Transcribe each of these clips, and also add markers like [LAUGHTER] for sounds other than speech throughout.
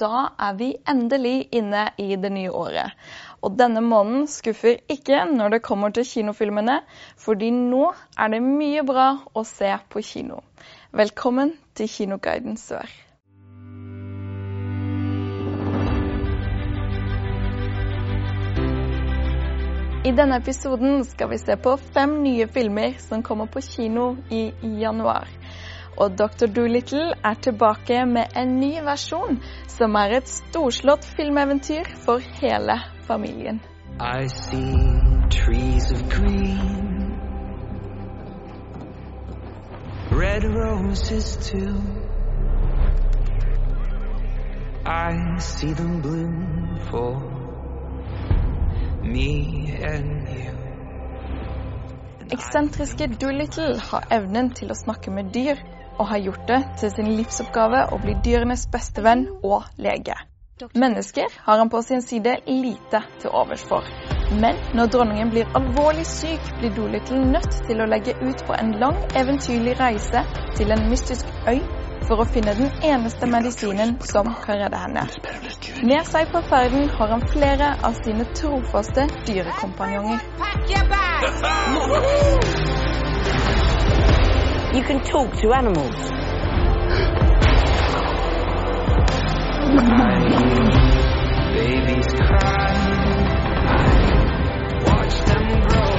da er vi endelig inne i det nye året. Og denne måneden skuffer ikke når det kommer til kinofilmene, fordi nå er det mye bra å se på kino. Velkommen til Kinoguiden Sør. I denne episoden skal vi se på fem nye filmer som kommer på kino i januar. Og Dr. Doolittle er tilbake med en ny versjon, som er et storslått filmeventyr for hele familien. I see trees of green, red roses too. I see them bloom for me and you. Eksentriske Doolittle har evnen til å snakke med dyr, og har gjort det til sin livsoppgave å bli dyrenes bestevenn og lege. Mennesker har han på sin side lite til overs for. Men når dronningen blir alvorlig syk, blir Dolittle nødt til å legge ut på en lang, eventyrlig reise til en mystisk øy for å finne den eneste medisinen som kan redde henne. Med seg på ferden har han flere av sine trofaste dyrekompanjonger. You can talk to animals. Babies cry, watch them grow.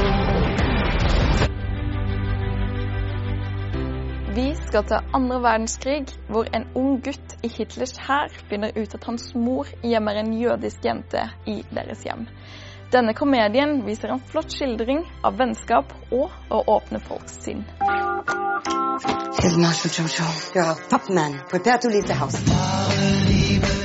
Vi skal til andre verdenskrig, hvor en ung gutt i Hitlers hær finner ut at hans mor gjemmer en jødisk jente i deres hjem. Denne komedien viser en flott skildring av vennskap og å åpne folks sinn. Field Marshal Jojo, you're a top man. Prepare to leave the house.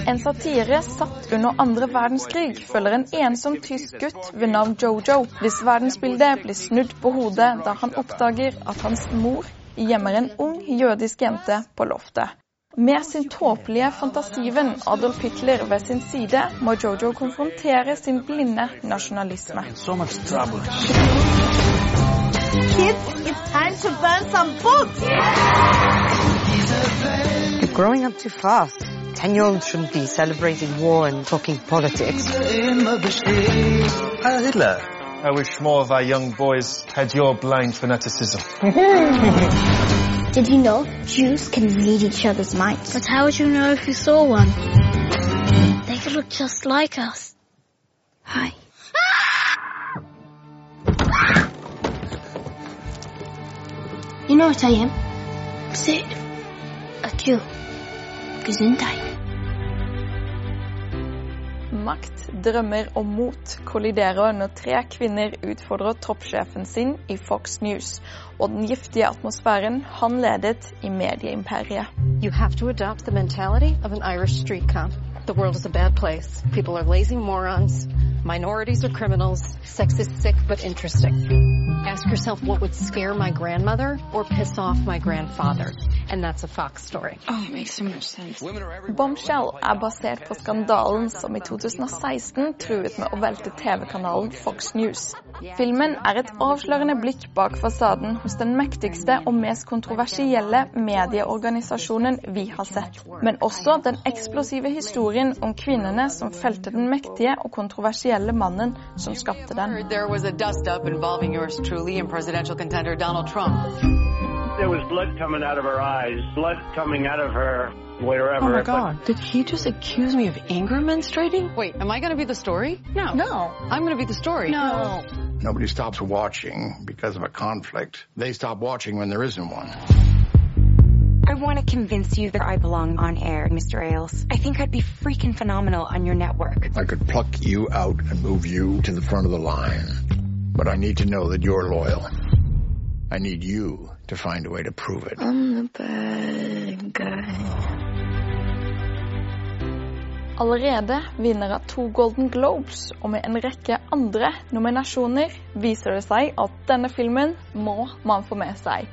En satire satt under andre verdenskrig følger en ensom tysk gutt ved navn Jojo, hvis verdensbildet blir snudd på hodet da han oppdager at hans mor gjemmer en ung jødisk jente på loftet. Med sin tåpelige fantasivenn Adolf Hitler ved sin side må Jojo konfrontere sin blinde nasjonalisme. So much trouble. Kids, it's time to burn some books. You're growing up too fast. Ten-year-olds shouldn't be celebrating war and talking politics. Heil Hitler. I wish more of our young boys had your blind fanaticism. [LAUGHS] Did you know Jews can read each other's minds? But how would you know if you saw one? They could look just like us. Hi. You know what I am? Say, A Jew. Gesundheit. Makt, drømmer og mot kolliderer når tre kvinner utfordrer toppsjefen sin i Fox News og den giftige atmosfæren han ledet i medieimperiet. You have to adopt the mentality of an Irish street cop. The world is a bad place. People are lazy morons. Minorities are criminals. Sex is sick but interesting. Ask yourself what would scare my grandmother or piss off my grandfather. And that's a Fox story. Oh, it makes so much sense. Bombshell er basert på skandalen som i 2016 truet med å velte TV-kanalen Fox News. Filmen er et avslørende blikk bak fasaden hos den mektigste og mest kontroversielle medieorganisasjonen vi har sett, men også den eksplosive historien om kvinnene som felte den mektige og kontroversielle mannen som skapte den. There was a dust-up involving yours truly and presidential contender Donald Trump. There was blood coming out of her eyes, blood coming out of her wherever. Oh my but- god, did he just accuse me of anger menstruating? Wait, am I gonna be the story? No. No. I'm gonna be the story. No. Nobody stops watching because of a conflict. They stop watching when there isn't one. I want to convince you that I belong on air, Mr. Ailes. I think I'd be freaking phenomenal on your network. I could pluck you out and move you to the front of the line. But I need to know that you're loyal. I need you to find a way to prove it. I'm the bad guy. Allerede vinner av to Golden Globes og med en rekke andre nominasjoner viser det seg at denne filmen må man få med seg.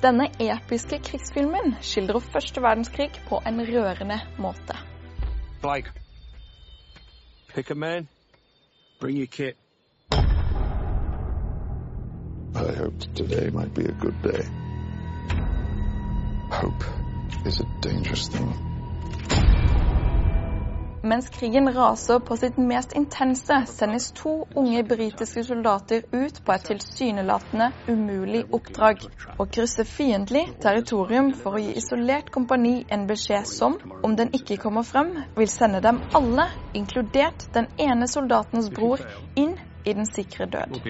Denne episke krigsfilmen skildrer første verdenskrig på en rørende måte. Blake. Pick a man. Bring your kit. I hoped today might be a good day. Hope is a dangerous thing. Mens krigen raser på sitt mest intense, sendes to unge britiske soldater ut på et tilsynelatende umulig oppdrag. Å krysse fiendtlig territorium for å gi isolert kompani en beskjed som, om den ikke kommer frem, vil sende dem alle, inkludert den ene soldatens bror, inn i den sikre død.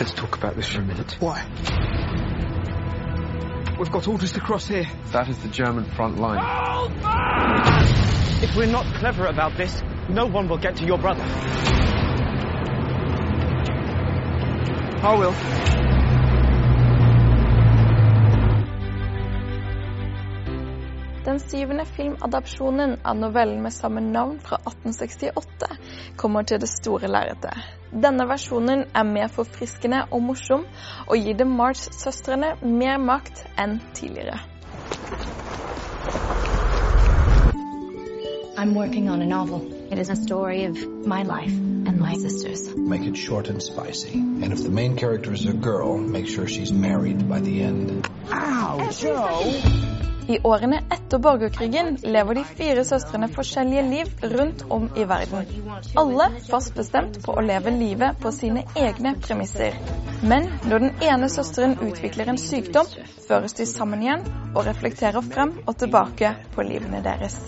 Let's talk about this for a minute. Why? We've got orders to cross here. That is the German front line. If we're not clever about this, no one will get to your brother. I will. Den syvende filmadapsjonen av novellen med samme navn fra 1868 kommer til det store lerretet. Denne versjonen er mer forfriskende og morsom, og gir The March-søstrene mer makt enn tidligere. I'm working on a novel. It is a story of my life and my sister's. Make it short and spicy. And if the main character is a girl, make sure she's married by the end. Ow, Joe! I årene etter borgerkrigen lever de fire søstrene forskjellige liv rundt om i verden. Alle fast bestemt på å leve livet på sine egne premisser. Men når den ene søsteren utvikler en sykdom, føres de sammen igjen og reflekterer frem og tilbake på livene deres.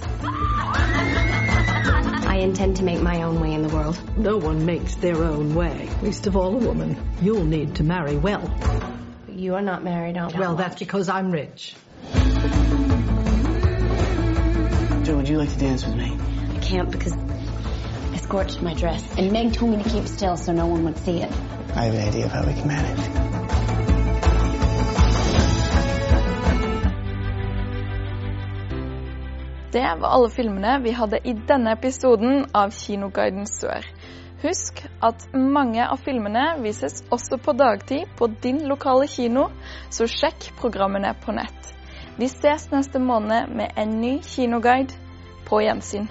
I intend to make my own way in the world. No one makes their own way, least of all a woman. You'll need to marry well. You are not married, are Well, that's because I'm rich. Joe, would you like to dance with me? I can't because I scorched my dress. And Meg told me to keep still so no one would see it. I have an idea of how we can manage. Det var alle filmene vi hadde i denne episoden av Kinoguiden Sør. Husk at mange av filmene vises også på dagtid på din lokale kino, så sjekk programmene på nett. Vi ses neste måned med en ny kinoguide. På gjensyn.